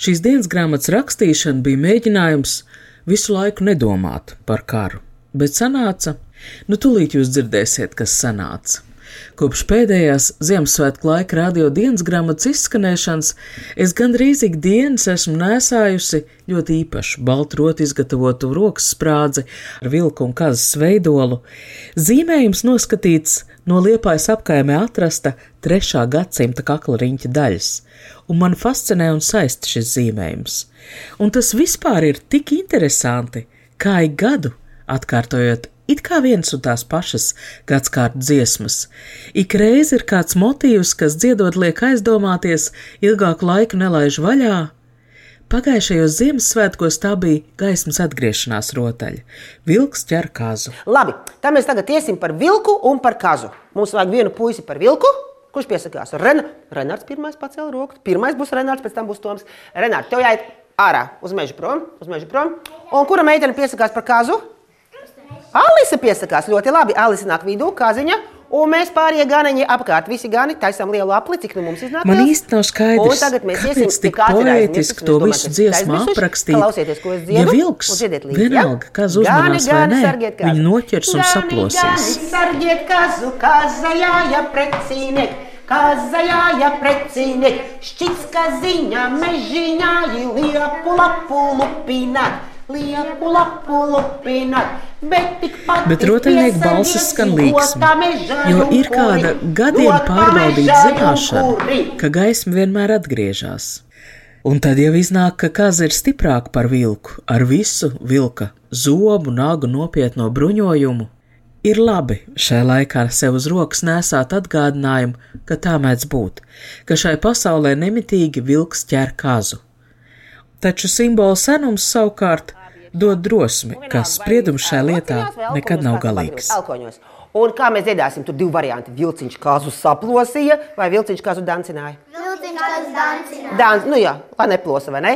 Šīs dienas grāmatas rakstīšana bija mēģinājums visu laiku nedomāt par karu, bet sanāca, nu tūlīt jūs dzirdēsiet, kas sanāca. Kopš pēdējās Ziemassvētku laika radio dienas grāmatas izskanēšanas es gandrīz ikdienas esmu nēsājusi ļoti īpašu baltrotu izgatavotu rokas sprādzi ar vilku un kazas veidolu. Zīmējums noskatīts no liepājas apkaimē atrasta 3. gadsimta kakla riņķa daļas, un man fascinē un saista šis zīmējums. Un tas vispār ir tik interesanti, kā ik gadu atkārtojot It kā viens un tās pašas gadsimta dziesmas. Ik reiz ir kāds motīvs, kas dziedot liek aizdomāties, ilgāku laiku nelaiž vaļā. Pagājušajos Ziemassvētkos tā bija gaismas atgriešanās rotaļa. Vilks ķer kazu. Labi, tā mēs tagad iesim par vilku un par kazu. Mums vajag vienu puisi par vilku. Kurš piesakās? Ren... Renārs pirmais pacēla roku. Pirmais būs Renārs, pēc tam būs Toms. Renārs, tev jāiet ārā uz mežu prom. Uz mežu prom. Un kura meitene piesakās par kazu? Alise piesakās ļoti labi. Alise nāk vidū, kāziņa. Un mēs pārējie ganiņi apkārt, visi gani taisām lielu apli, cik nu mums iznāk. Man īsti nav skaidrs, kāpēc tik poētiski to visu dziesmu aprakstīt. Klausieties, ko es Ja dziedu, vilks, dziediet līdzi, vienalga, ja? kas uzmanās vai nē, viņu noķers un saplosīs. gani, Sargiet kazu, kaza jāja precīniek, kaza jāja precīniek, šķits kaziņā, mežiņā, liepu lapu lupināt, liepu lapu lupināt. Bet, tikpat Bet rotaļnieku balsis skan līksmi, jo ir kāda gadiem pārbaudīta zināšana, ka gaisma vienmēr atgriežas. Un tad jau iznāk, ka kaza ir stiprāka par vilku, ar visu vilka zobu, nagu nopietno bruņojumu. Ir labi šai laikā sev uz rokas nesāt atgādinājumu, ka tā mēdz būt, ka šai pasaulē nemitīgi vilks ķer kazu. Taču simbola senums savukārt dod drosmi, ka spriedums šai lietā nekad nav galīgs. Un kā mēs dziedāsim, tur divi varianti. Vilciņš kāzu saplosīja vai vilciņš kāzu dancināja? Vilciņš, kas dancina. Dan, nu jā, lai neplosa, vai ne?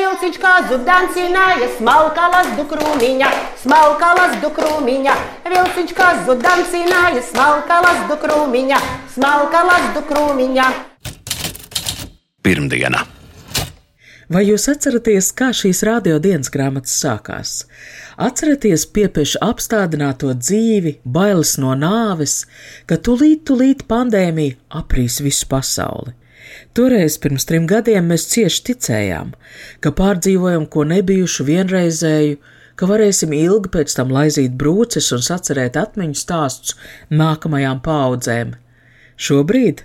Vilciņš kāzu dancināja, smalka lazdu krūmiņa, smalka lazdu krūmiņa. Vilciņš kāzu dancināja, smalka lazdu krūmiņa, smalka lazdu krūmiņa. Pirmdiena. Vai jūs atceraties, kā šīs radiodienas grāmatas sākās? Atceraties piepiešu apstādināto dzīvi, bailes no nāves, ka tulīt, tulīt pandēmija aprīs visu pasauli. Toreiz, pirms trim gadiem, mēs cieši ticējām, ka pārdzīvojam ko nebijušu vienreizēju, ka varēsim ilgi pēc tam laizīt brūces un sacerēt atmiņu stāstus nākamajām paudzēm. Šobrīd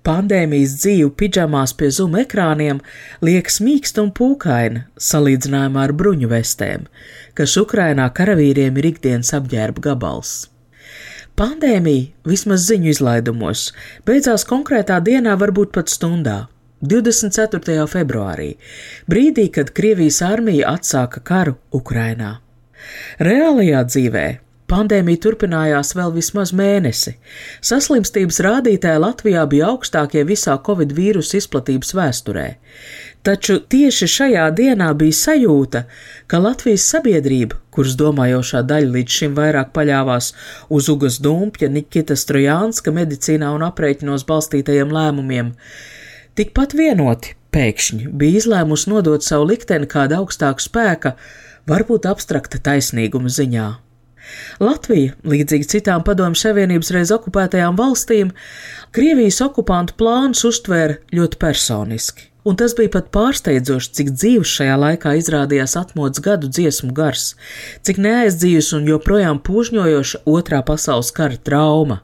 Pandēmijas dzīve pidžamās pie zum ekrāniem liekas mīksta un pūkaina salīdzinājumā ar bruņu vestēm, kas Ukrainā karavīriem ir ikdienas apģērba gabals. Pandēmija, vismaz ziņu izlaidumos, beidzās konkrētā dienā, varbūt pat stundā. 24. februārī, brīdī, kad Krievijas armija atsāka karu Ukrainā. Reālajā dzīvē Pandēmija turpinājās vēl vismaz mēnesi. Saslimstības rādītāji Latvijā bija augstākie visā covid vīrusu izplatības vēsturē. Taču tieši šajā dienā bija sajūta, ka Latvijas sabiedrība, kuras domājošā daļa līdz šim vairāk paļāvās uz Ugas Dumpja, Nikitas Trojānska medicīnā un aprēķinos balstītajiem lēmumiem, tikpat vienoti pēkšņi bija izlēmusi nodot savu likteni kāda augstāka spēka, varbūt abstrakta taisnīguma ziņā. Latvija, līdzīgi citām Padomju Savienības reiz okupētajām valstīm, Krievijas okupantu plānus uztvēra ļoti personiski. Un tas bija pat pārsteidzoši, cik dzīves šajā laikā izrādījās atmodas gadu dziesmu gars, cik neaizdzījusi un joprojām pūžņojoša otrā pasaules kara trauma.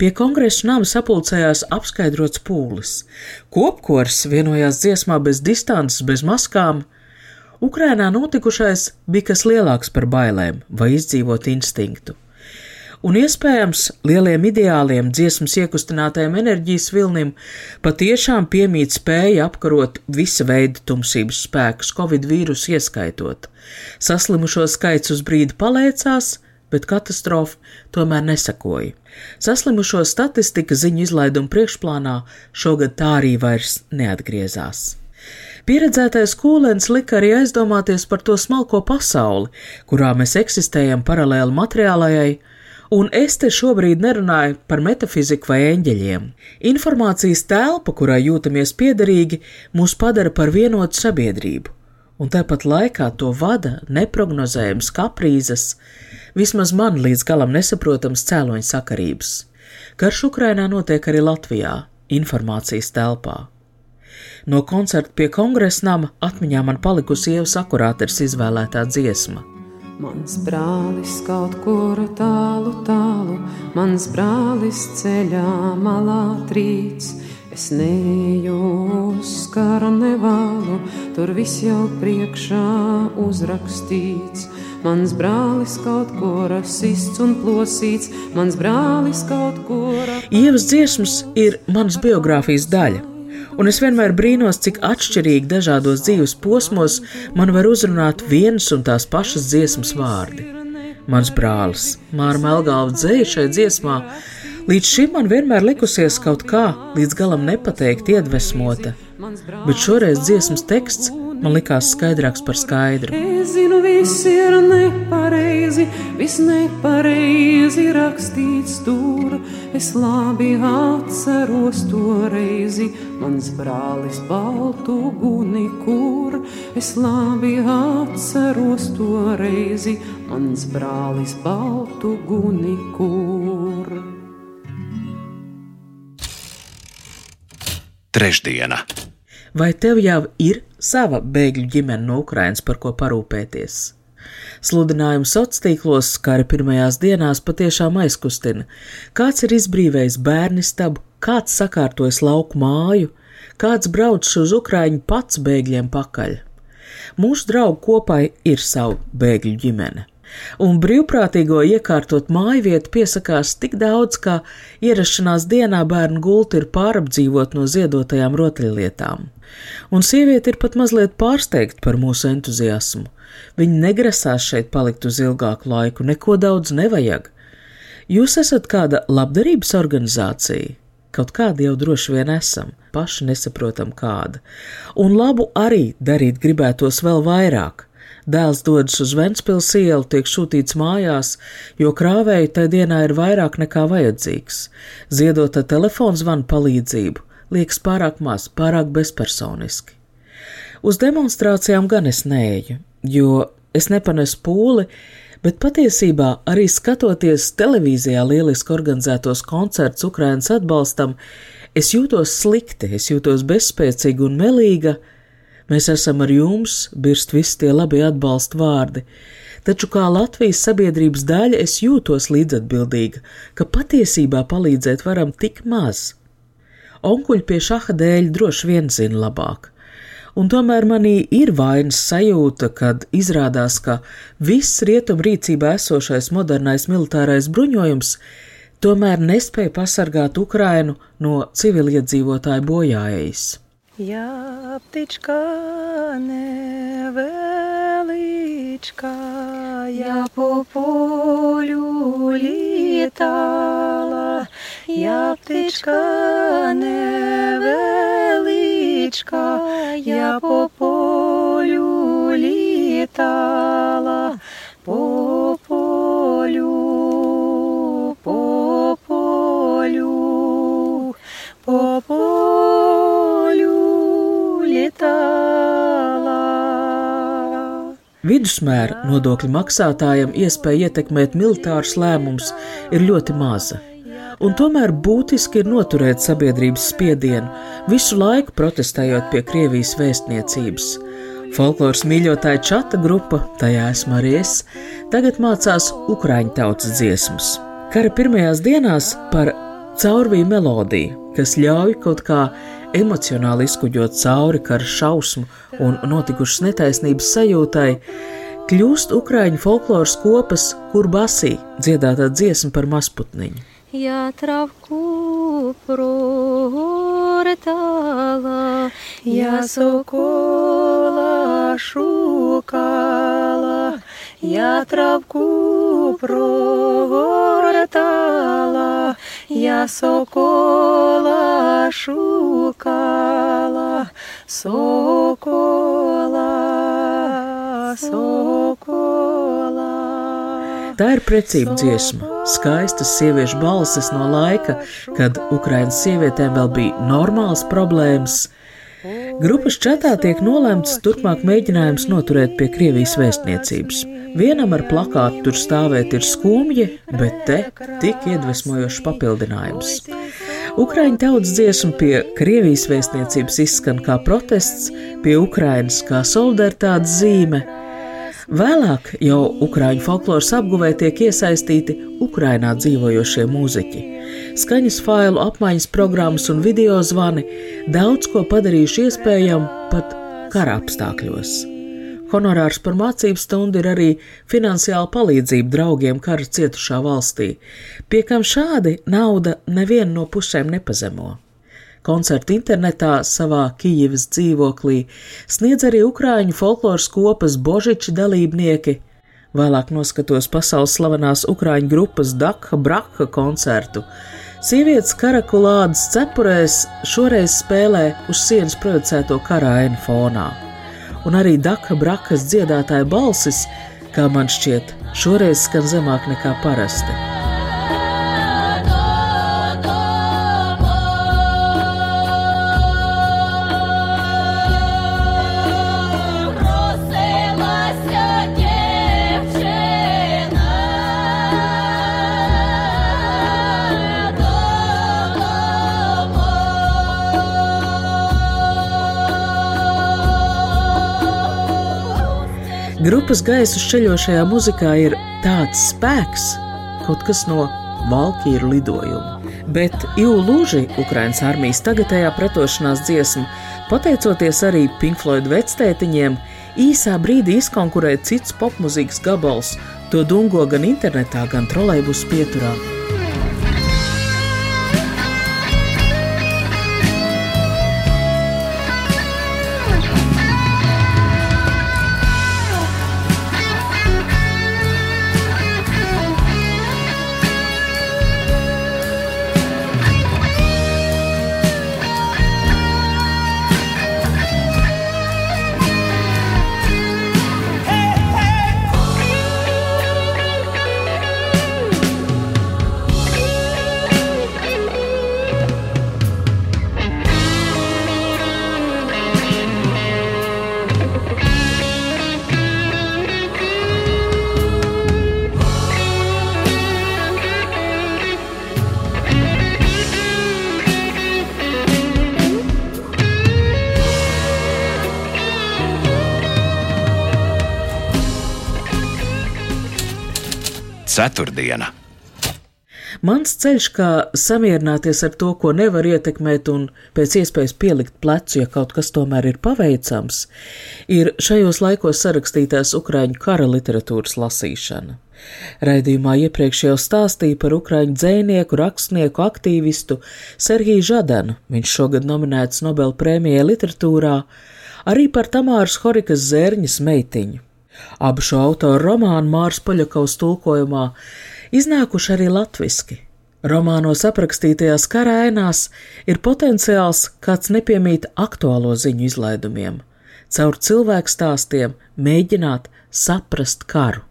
Pie kongresa nama sapulcējās apskaidrots pūlis. Kopkors vienojās dziesmā bez distances, bez maskām, Ukrainā notikušais bija kas lielāks par bailēm vai izdzīvot instinktu. un iespējams lieliem ideāliem, dziesmas iekustinātajam enerģijas vilnim patiešām piemīt spēja apkarot visa veida tumsības spēkus, covid vīrusu ieskaitot. Saslimušo skaits uz brīdi palēcās, bet katastrofa tomēr nesakoja. Saslimušo statistika ziņu izlaiduma priekšplānā šogad tā arī vairs neatgriezās. Pieredzētais kūlens lika arī aizdomāties par to smalko pasauli, kurā mēs eksistējam paralēli materiālajai, un es te šobrīd nerunāju par metafiziku vai eņģeļiem. Informācijas telpa, kurai jūtamies piederīgi, mūs padara par vienotu sabiedrību, un tāpat laikā to vada neprognozējams kaprīzes, vismaz man līdz galam nesaprotams cēloņa sakarības. Karš Ukrainā notiek arī Latvijā, informācijas telpā. No koncerta pie kongresa nama atmiņā man palikusi ievas akurāters izvēlētā dziesma. Mans brālis kaut kur tālu, tālu, mans brālis ceļā malā trīc. Es neju uz kara nevālu, tur viss jau priekšā uzrakstīts. Mans brālis kaut kur sists un plosīts, mans brālis kaut kur. Ievas dziesmas ir manas biogrāfijas daļa un es vienmēr brīnos, cik atšķirīgi dažādos dzīves posmos man var uzrunāt vienas un tās pašas dziesmas vārdi. Mans brālis, Māra Melgāla dzēja šai dziesmā, līdz šim man vienmēr likusies kaut kā līdz galam nepateikt iedvesmota, bet šoreiz dziesmas teksts man likās skaidrāks par skaidru. Es zinu, nepareizi, viss nepareizi rakstīts tur. Es labi atceros to reizi, mans brālis baltu guni kur. Es labi atceros to reizi, mans brālis baltu guni kur. Trešdiena. Vai tev jau ir sava bēgļu ģimene no Ukrainas, par ko parūpēties. Sludinājums sociālos tīklos, arī pirmajās dienās, patiešām aizkustina. Kāds ir izbrīvējis bērnu stabu, kāds sakārtojas lauku māju, kāds brauc uz Ukraiņu pats bēgļiem pakaļ. Mūsu draugu kopā ir savu bēgļu ģimene un brīvprātīgo iekārtot māju vietu piesakās tik daudz, ka ierašanās dienā bērnu gulti ir pārapdzīvot no ziedotajām rotaļlietām. Un sieviete ir pat mazliet pārsteigta par mūsu entuziasmu. Viņa negrasās šeit palikt uz ilgāku laiku, neko daudz nevajag. Jūs esat kāda labdarības organizācija? Kaut kāda jau droši vien esam, paši nesaprotam kāda. Un labu arī darīt gribētos vēl vairāk. Dēls dodas uz Ventspils ielu, tiek sūtīts mājās, jo krāvēju tajā dienā ir vairāk nekā vajadzīgs. Ziedota telefons zvana palīdzību, liekas pārāk maz, pārāk bezpersoniski. Uz demonstrācijām gan es neeju, jo es nepanesu pūli, bet patiesībā arī skatoties televīzijā lieliski organizētos koncertus Ukrainas atbalstam, es jūtos slikti, es jūtos bezspēcīga un melīga, Mēs esam ar jums, birst visi tie labi atbalsta vārdi, taču kā Latvijas sabiedrības daļa es jūtos līdzatbildīga, ka patiesībā palīdzēt varam tik maz. Onkuļi pie šaha dēļ droši vien zina labāk. Un tomēr manī ir vainas sajūta, kad izrādās, ka viss rietumu rīcībā esošais modernais militārais bruņojums tomēr nespēja pasargāt Ukrainu no civiliedzīvotāju bojājējas. Я птичка невеличка, я по полю літала, я птичка невеличка, я по полю літала, по полю, по полю, по полю. Vidusmēra nodokļu maksātājiem iespēja ietekmēt militārus lēmumus ir ļoti maza. Un tomēr būtiski ir noturēt sabiedrības spiedienu, visu laiku protestējot pie Krievijas vēstniecības. Folkloras mīļotāja čata grupa, tajā esmu arī es, tagad mācās ukraiņu tautas dziesmas. Kara pirmajās dienās par caurvīju melodiju, kas ļauj kaut kā emocionāli izkuģot cauri kara šausmu un notikušas netaisnības sajūtai, kļūst Ukrāņu folkloras kopas kurbasī dziedātā dziesma par mazputniņu. Я травку проритала, я сокола шукала, я травку проритала, я сокола шукала, сокола, сокола. Tā ir precība dziesma, skaistas sieviešu balsis no laika, kad Ukraiņas sievietēm vēl bija normāls problēmas. Grupas čatā tiek nolēmts turpmāk mēģinājums noturēt pie Krievijas vēstniecības. Vienam ar plakātu tur stāvēt ir skumji, bet te tik iedvesmojošs papildinājums. Ukraiņu tautas dziesma pie Krievijas vēstniecības izskan kā protests, pie Ukrainas kā solidaritātes zīme. Vēlāk jau Ukrāņu folkloras apguvē tiek iesaistīti Ukrainā dzīvojošie mūziķi. Skaņas failu apmaiņas programmas un video zvani daudz ko padarījuši iespējamu pat kara apstākļos. Honorārs par mācību stundu ir arī finansiāla palīdzība draugiem kara cietušā valstī, pie kam šādi nauda nevienu no pusēm nepazemo. Koncertu internetā savā Kijivas dzīvoklī sniedz arī Ukrāņu folkloras kopas Božiči dalībnieki. Vēlāk noskatos pasaules slavenās Ukrāņu grupas Dakha Brakha koncertu. Sievietes karakulādes cepurēs šoreiz spēlē uz sienas projicēto karāinu fonā. Un arī Dakha Brakas dziedātāja balsis, kā man šķiet, šoreiz skan zemāk nekā parasti. Grupas gaisu ceļošajā muzikā ir tāds spēks, kaut kas no valkīru lidojuma. Bet Ilūži, Ukraiņas armijas tagadējā pretošanās dziesma, pateicoties arī Pink Floyd vectētiņiem, īsā brīdī izkonkurēja cits popmūzikas gabals, to dungo gan internetā, gan trolejbus pieturā. Ceturtdiena. Mans ceļš, kā samierināties ar to, ko nevar ietekmēt, un pēc iespējas pielikt plecu, ja kaut kas tomēr ir paveicams, ir šajos laikos sarakstītās Ukrāņu kara literatūras lasīšana. Raidījumā iepriekš jau stāstīja par ukrāņu dzinieku, rakstnieku, aktīvistu Serhiju Žadanu. Viņš šogad nominēts Nobel prēmijai literatūrā, arī par Tamāras Horikas zērņas meitiņu. Abu šo autoru romānu Mārs Poļakovs tulkojumā iznākuši arī latviski. Romānos aprakstītajās karēnās ir potenciāls, kāds nepiemīt aktuālo ziņu izlaidumiem, caur cilvēku stāstiem mēģināt saprast karu.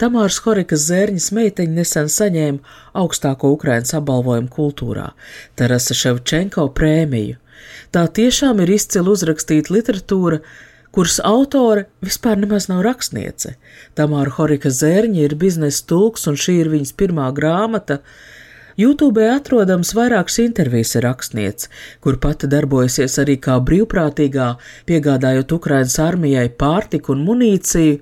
Tamāras Horikas zērņas meiteņa nesen saņēma augstāko Ukrainas apbalvojumu kultūrā - Tarasa Ševčenko prēmiju. Tā tiešām ir izcili uzrakstīta literatūra, kuras autore vispār nemaz nav rakstniece. Tamāra Horika Zērņa ir biznesa tulks, un šī ir viņas pirmā grāmata. YouTube atrodams vairākas intervijas ar rakstnieci, kur pati darbojasies arī kā brīvprātīgā, piegādājot Ukrainas armijai pārtiku un munīciju.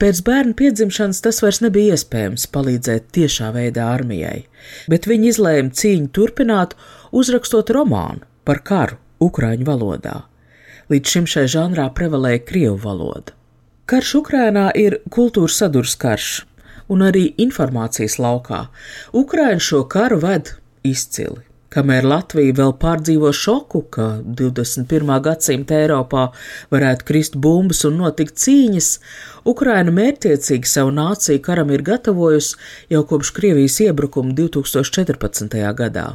Pēc bērna piedzimšanas tas vairs nebija iespējams palīdzēt tiešā veidā armijai, bet viņi izlēma cīņu turpināt, uzrakstot romānu par karu Ukrāņu valodā. Līdz šim šai žanrā prevalēja krievu valoda. Karš Ukrainā ir kultūras sadurs karš un arī informācijas laukā. Ukraina šo karu ved izcili. Kamēr Latvija vēl pārdzīvo šoku, ka 21. gadsimta Eiropā varētu krist bumbas un notikt cīņas, Ukraina mērķiecīgi savu nāciju karam ir gatavojusi jau kopš Krievijas iebrukuma 2014. gadā,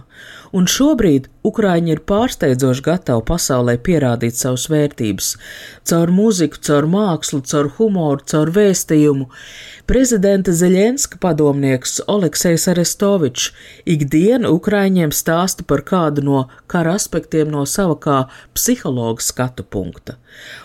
un šobrīd Ukraiņi ir pārsteidzoši gatavi pasaulē pierādīt savus vērtības - caur mūziku, caur mākslu, caur humoru, caur vēstījumu. Prezidenta Zeļenska padomnieks Oleksijs Arestovičs ikdienu Ukraiņiem stāsta par kādu no kara aspektiem no sava kā psihologa skatu punkta.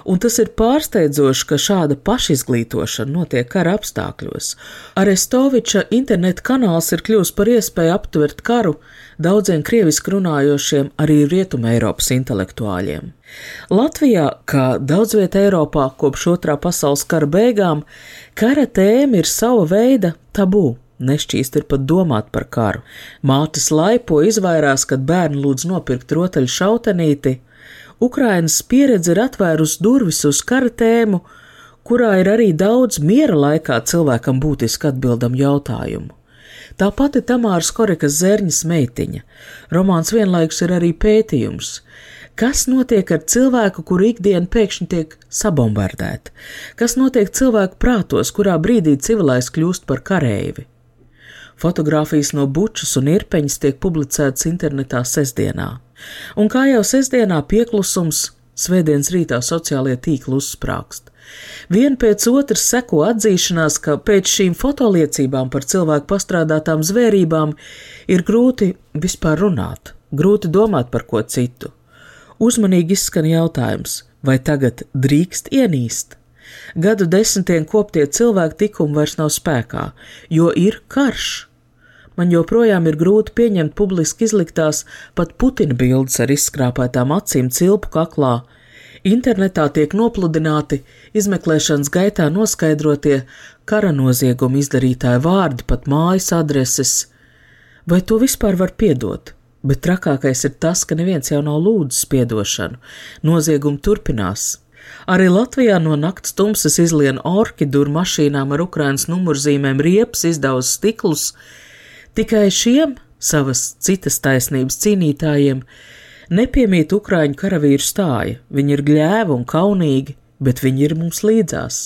Un tas ir pārsteidzoši, ka šāda pašizglītošana notiek kara apstākļos. Arestoviča interneta kanāls ir kļuvis par iespēju aptvert karu daudziem krieviski runājošiem arī Rietuma Eiropas intelektuāļiem. Latvijā, kā daudz vietā Eiropā kopš otrā pasaules kara beigām, kara tēma ir sava veida tabū. Nešķīst ir pat domāt par karu. Mātes laipo izvairās, kad bērni lūdz nopirkt rotaļu šautenīti. Ukrainas pieredze ir atvērusi durvis uz kara tēmu, kurā ir arī daudz miera laikā cilvēkam būtiski atbildam jautājumu. Tā pati Tamāras Korekas zērņas meitiņa. Romāns vienlaikus ir arī pētījums. Kas notiek ar cilvēku, kuru ikdiena pēkšņi tiek sabombardēta? Kas notiek cilvēku prātos, kurā brīdī civilais kļūst par kareivi? Fotogrāfijas no bučas un irpeņas tiek publicētas internetā sestdienā. Un kā jau sestdienā pieklusums, svētdienas rītā sociālie tīkli uzsprāgst. Vien pēc otras seko atzīšanās, ka pēc šīm fotoliecībām par cilvēku pastrādātām zvērībām ir grūti vispār runāt, grūti domāt par ko citu. Uzmanīgi izskan jautājums, vai tagad drīkst ienīst? Gadu desmitiem koptie cilvēku tikumi vairs nav spēkā, jo ir karš man joprojām ir grūti pieņemt publiski izliktās pat Putina bildes ar izskrāpētām acīm cilpu kaklā. Internetā tiek nopludināti izmeklēšanas gaitā noskaidrotie kara noziegumu izdarītāju vārdi, pat mājas adreses. Vai to vispār var piedot? Bet trakākais ir tas, ka neviens jau nav lūdzis piedošanu. Noziegumi turpinās. Arī Latvijā no naktas tumsas izlien orki dur mašīnām ar Ukrainas numurzīmēm riepas, izdauz stiklus, Tikai šiem savas citas taisnības cīnītājiem nepiemīt Ukrāņu karavīru stāja. Viņi ir gļēvi un kaunīgi, bet viņi ir mums līdzās.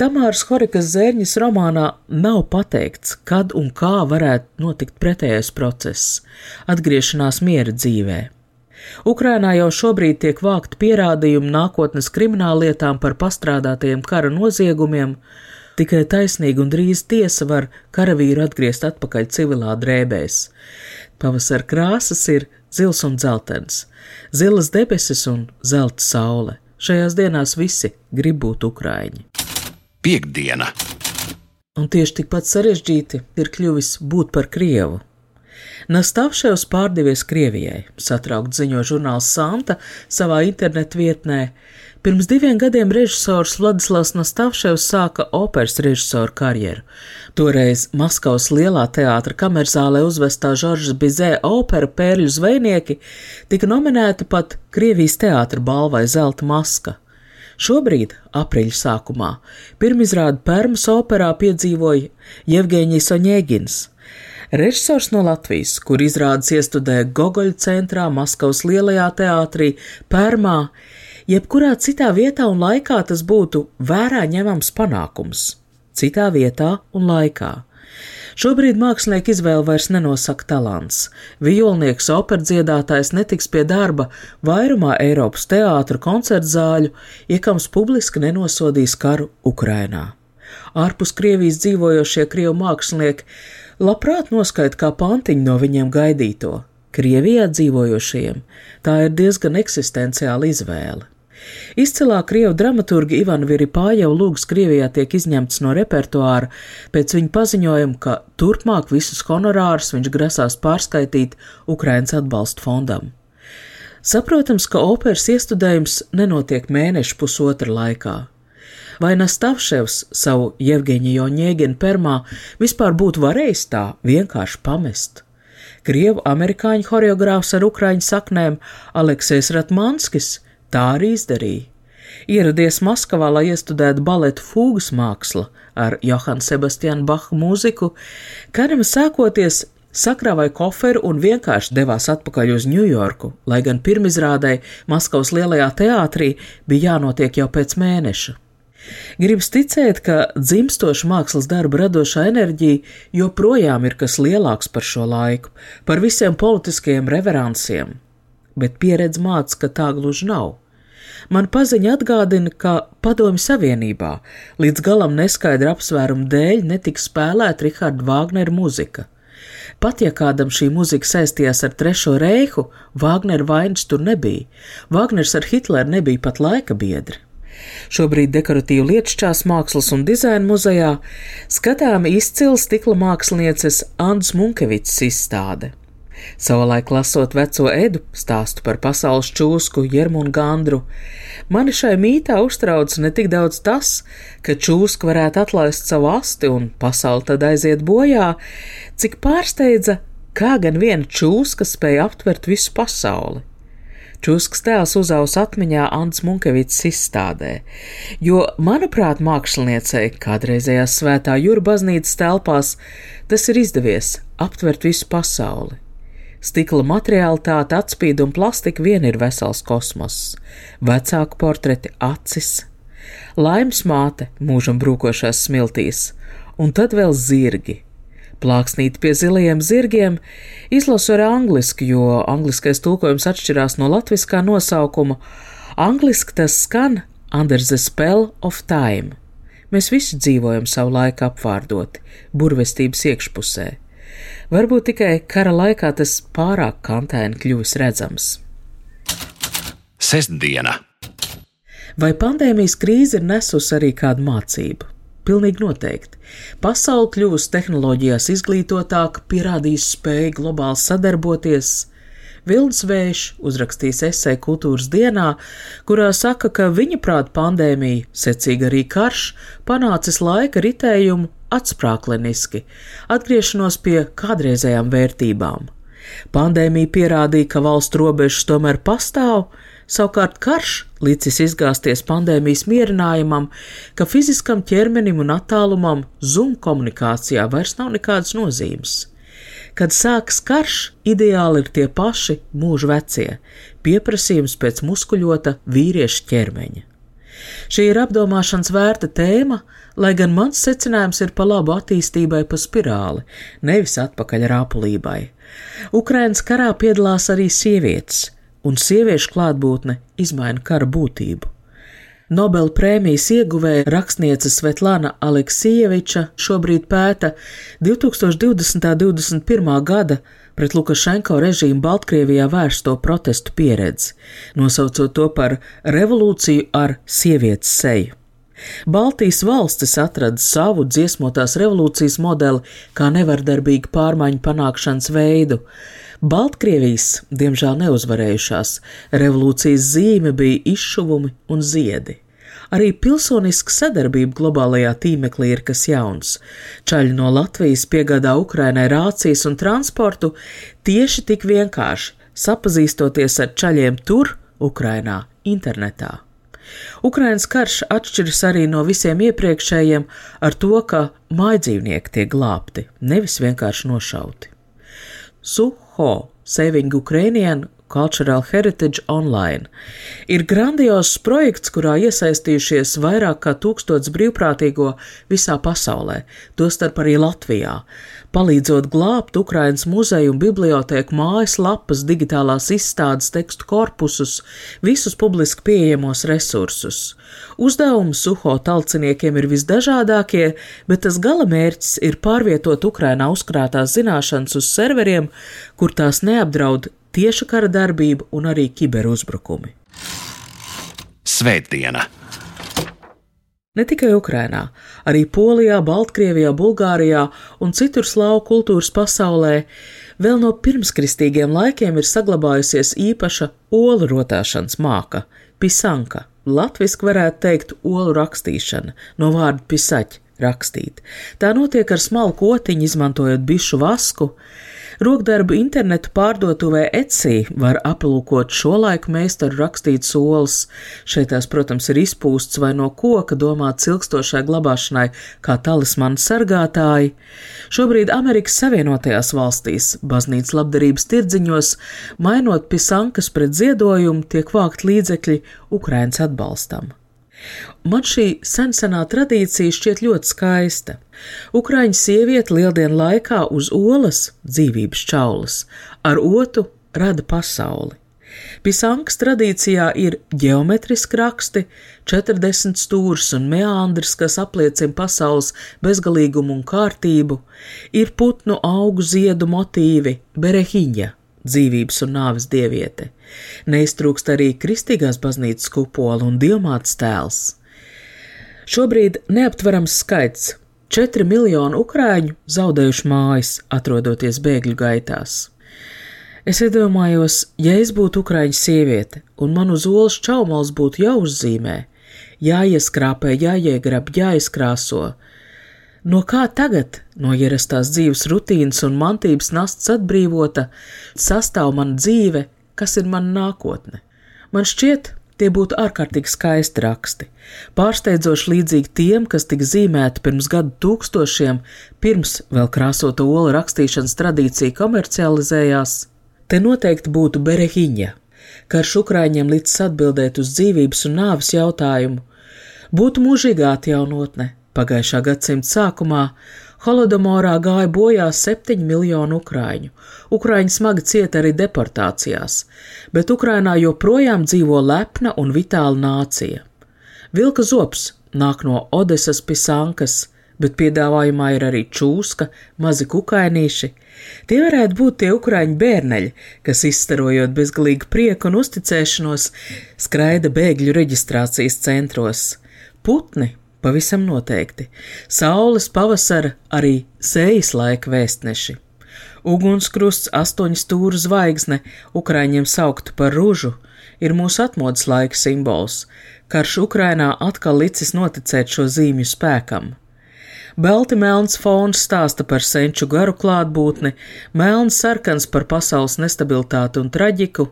Tamāras Horikas zērņas romānā nav pateikts, kad un kā varētu notikt pretējais process - atgriešanās miera dzīvē. Ukrainā jau šobrīd tiek vākt pierādījumi nākotnes krimināllietām par pastrādātajiem kara noziegumiem, Tikai taisnīga un drīz tiesa var karavīru atgriezt atpakaļ civilā drēbēs. Pavasara krāsas ir zils un dzeltens, zilas debesis un zelta saule. Šajās dienās visi grib būt ukrāņi. Piektdiena! Un tieši tikpat sarežģīti ir kļuvis būt par krievu. Nastāvševs pārdevies Krievijai, satraukt ziņo žurnāls Santa savā internetu vietnē. Pirms diviem gadiem režisors Vladislavs Nastāvševs sāka operas režisora karjeru. Toreiz Maskavas lielā teātra kamerzālē uzvestā Žoržas Bizē opera Pērļu zvejnieki tika nominēta pat Krievijas teātra balvai Zelta maska. Šobrīd, aprīļa sākumā, pirmizrādi Pērmas operā piedzīvoja Jevgeņijs Oņēgins. Režisors no Latvijas, kur izrādes iestudēja Gogoļa centrā, Maskavas lielajā teātrī, Pērmā, jebkurā citā vietā un laikā tas būtu vērā ņemams panākums. Citā vietā un laikā. Šobrīd mākslinieka izvēle vairs nenosaka talants. Violnieks, operdziedātājs netiks pie darba vairumā Eiropas teātru koncertu zāļu, iekams publiski nenosodīs karu Ukrainā. Ārpus Krievijas dzīvojošie krievu mākslinieki labprāt noskaita kā pantiņu no viņiem gaidīto. Krievijā dzīvojošiem tā ir diezgan eksistenciāla izvēle. Izcilā krievu dramaturga Ivana Viripājeva lūgs Krievijā tiek izņemts no repertuāra pēc viņa paziņojuma, ka turpmāk visus honorārus viņš grasās pārskaitīt Ukrainas atbalsta fondam. Saprotams, ka operas iestudējums nenotiek mēnešu pusotra laikā vai Nastavševs savu Jevgeņiju Ņēginu permā vispār būtu varējis tā vienkārši pamest. Krievu amerikāņu horeogrāfs ar ukraiņu saknēm Aleksējs Ratmanskis tā arī izdarīja. Ieradies Maskavā, lai iestudētu baletu fūgas mākslu ar Johanu Sebastianu Bahu mūziku, Karim sākoties sakrāvāja koferu un vienkārši devās atpakaļ uz Ņujorku, lai gan pirmizrādē Maskavas lielajā teātrī bija jānotiek jau pēc mēneša. Gribas ticēt, ka dzimstoša mākslas darba radošā enerģija joprojām ir kas lielāks par šo laiku, par visiem politiskajiem reveransiem, bet pieredze māca, ka tā gluži nav. Man paziņa atgādina, ka Padomju Savienībā līdz galam neskaidra apsvērumu dēļ netika spēlēta Riharda Vāgnera muzika. Pat ja kādam šī muzika saistījās ar Trešo reihu, Vāgnera vainas tur nebija. Vāgners ar Hitleru nebija pat laika biedri. Šobrīd dekoratīvu lietšķās mākslas un dizaina muzejā skatām izcila stikla mākslinieces Andas Munkevicas izstāde. Savulaik lasot veco edu stāstu par pasaules čūsku Jermunu Gandru, mani šai mītā uztrauc ne tik daudz tas, ka čūska varētu atlaist savu asti un pasauli tad aiziet bojā, cik pārsteidza, kā gan viena čūska spēja aptvert visu pasauli. Čuskas tēls uzaus atmiņā Ants Munkevits izstādē, jo, manuprāt, māksliniecei kādreizējās svētā jūra baznīcas telpās tas ir izdevies aptvert visu pasauli. Stikla materiālitāte, atspīd un plastika vien ir vesels kosmoss, vecāku portreti, acis, laimes māte mūžam brūkošās smiltīs, un tad vēl zirgi Plāksnīt pie zilajiem zirgiem izlasu ar angliski, jo angliskais tulkojums atšķirās no latviskā nosaukuma. Angliski tas skan Under the Spell of Time. Mēs visi dzīvojam savu laiku apvārdoti, burvestības iekšpusē. Varbūt tikai kara laikā tas pārāk kantēni kļuvis redzams. Sestdiena! Vai pandēmijas krīze ir nesusi arī kādu mācību? Pilnīgi noteikti. Pasaule kļūst tehnoloģijās izglītotāka, pierādījis spēju globāli sadarboties. Vilnis Vējš uzrakstīs esēju kultūras dienā, kurā saka, ka viņa prāt pandēmija, secīgi arī karš, panācis laika ritējumu atsprākliniski, atgriešanos pie kādreizējām vērtībām. Pandēmija pierādīja, ka valstu robežas tomēr pastāv, Savukārt karš licis izgāzties pandēmijas mierinājumam, ka fiziskam ķermenim un attālumam zum komunikācijā vairs nav nekādas nozīmes. Kad sākas karš, ideāli ir tie paši mūža vecie - pieprasījums pēc muskuļota vīrieša ķermeņa. Šī ir apdomāšanas vērta tēma, lai gan mans secinājums ir pa labu attīstībai pa spirāli, nevis atpakaļ rāpulībai. Ukrainas karā piedalās arī sievietes un sieviešu klātbūtne izmaina kara būtību. Nobela prēmijas ieguvēja rakstniece Svetlana Aleksieviča šobrīd pēta 2020. un 2021. gada pret Lukašenko režīmu Baltkrievijā vērsto protestu pieredzi, nosaucot to par revolūciju ar sievietes seju. Baltijas valstis atrada savu dziesmotās revolūcijas modeli kā nevardarbīgu pārmaiņu panākšanas veidu, Baltkrievijas, diemžēl neuzvarējušās, revolūcijas zīme bija izšuvumi un ziedi. Arī pilsoniska sadarbība globālajā tīmeklī ir kas jauns. Čaļi no Latvijas piegādā Ukrainai rācijas un transportu tieši tik vienkārši, sapazīstoties ar čaļiem tur, Ukrainā, internetā. Ukrainas karš atšķiras arī no visiem iepriekšējiem ar to, ka mājdzīvnieki tiek glābti, nevis vienkārši nošauti. Suho, Saving Ukrainian Cultural Heritage Online. Ir grandiozs projekts, kurā iesaistījušies vairāk kā tūkstots brīvprātīgo visā pasaulē, tostarp arī Latvijā, palīdzot glābt Ukrainas muzeju un bibliotēku mājas lapas, digitālās izstādes tekstu korpusus, visus publiski pieejamos resursus. Uzdevumi suho talciniekiem ir visdažādākie, bet tas gala mērķis ir pārvietot Ukrainā uzkrātās zināšanas uz serveriem, kur tās neapdraud tieša kara darbība un arī kiberuzbrukumi. Svētdiena! Ne tikai Ukrainā, arī Polijā, Baltkrievijā, Bulgārijā un citur slāvu kultūras pasaulē vēl no pirmskristīgiem laikiem ir saglabājusies īpaša olu rotāšanas māka - pisanka. Latviski varētu teikt olu rakstīšana no vārda pisaķi rakstīt. Tā notiek ar smalku otiņu, izmantojot bišu vasku. Rokdarbu internetu pārdotuvē Etsy var aplūkot šo laiku meistaru rakstītas olas. Šeit tās, protams, ir izpūsts vai no koka domāts ilgstošai glabāšanai kā talismana sargātāji. Šobrīd Amerikas Savienotajās valstīs baznīcas labdarības tirdziņos, mainot pisankas pret ziedojumu, tiek vākt līdzekļi Ukrainas atbalstam. Man šī sensenā tradīcija šķiet ļoti skaista. Ukraiņu sieviete lieldienu laikā uz olas dzīvības čaulas, ar otu rada pasauli. Pisankas tradīcijā ir geometriski raksti, 40 stūrs un meandrs, kas apliecina pasaules bezgalīgumu un kārtību, ir putnu augu ziedu motīvi, berehiņa, dzīvības un nāves dieviete. Neiztrūkst arī kristīgās baznīcas kupola un diamāts tēls. Šobrīd neaptverams skaits - 4 miljoni ukrāņu zaudējuši mājas, atrodoties bēgļu gaitās. Es iedomājos, ja es būtu ukrāņu sieviete un man uz olas čaumals būtu jāuzzīmē, jāieskrāpē, jāiegrab, jāizkrāso, No kā tagad, no ierastās dzīves rutīnas un mantības nastas atbrīvota, sastāv mana dzīve, kas ir mana nākotne? Man šķiet, tie būtu ārkārtīgi skaisti raksti, pārsteidzoši līdzīgi tiem, kas tika zīmēti pirms gadu tūkstošiem, pirms vēl krāsota olu rakstīšanas tradīcija komercializējās. Te noteikti būtu berehiņa, karš Ukrāņiem līdz atbildēt uz dzīvības un nāves jautājumu, būtu mūžīgā atjaunotne, Pagājušā gadsimta sākumā Holodomorā gāja bojā 7 miljoni ukrāņu. Ukrāņi smagi cieta arī deportācijās, bet Ukrainā joprojām dzīvo lepna un vitāla nācija. Vilka zops nāk no Odesas pisankas, bet piedāvājumā ir arī čūska, mazi kukainīši. Tie varētu būt tie ukrāņu bērneļi, kas izstarojot bezgalīgu prieku un uzticēšanos, skraida bēgļu reģistrācijas centros. Putni Pavisam noteikti. Saules pavasara arī sējas laika vēstneši. Ugunskrusts, astoņu stūra zvaigzne, Ukraiņiem saukta par ružu, ir mūsu atmodas laika simbols. Karš Ukrainā atkal licis noticēt šo zīmju spēkam. Belti melns fons stāsta par senču garu klātbūtni, melns sarkans par pasaules nestabilitāti un traģiku,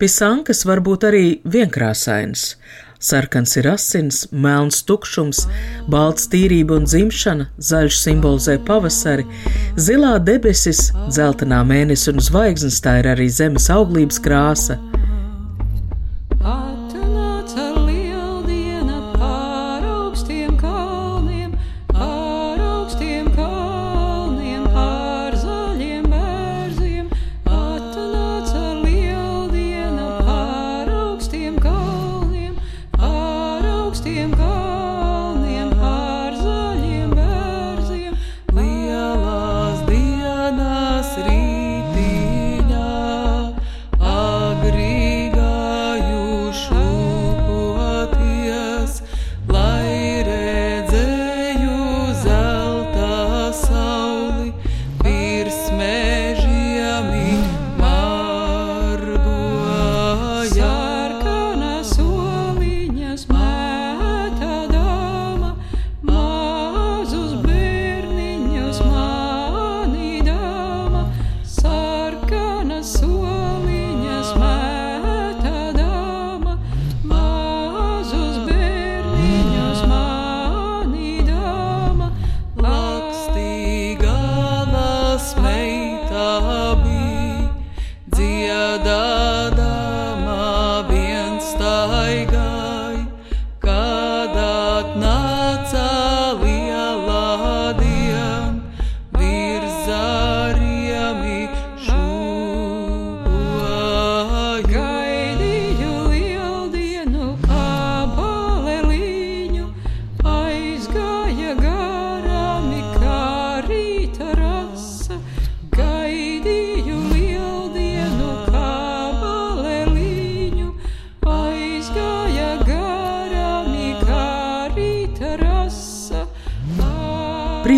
pisankas var būt arī vienkrāsains, Sarkans ir asins, melns tukšums, balts tīrība un dzimšana, zaļš simbolizē pavasari, zilā debesis, dzeltenā mēnesis un zvaigznes tā ir arī zemes auglības krāsa.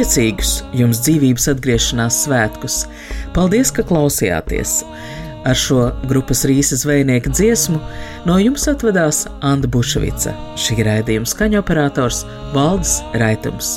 Priecīgus jums dzīvības atgriešanās svētkus! Paldies, ka klausījāties! Ar šo grupas rīsa zvejnieka dziesmu no jums atvedās Anna Bušvica, šī raidījuma skaņoperators Valdis Raitums.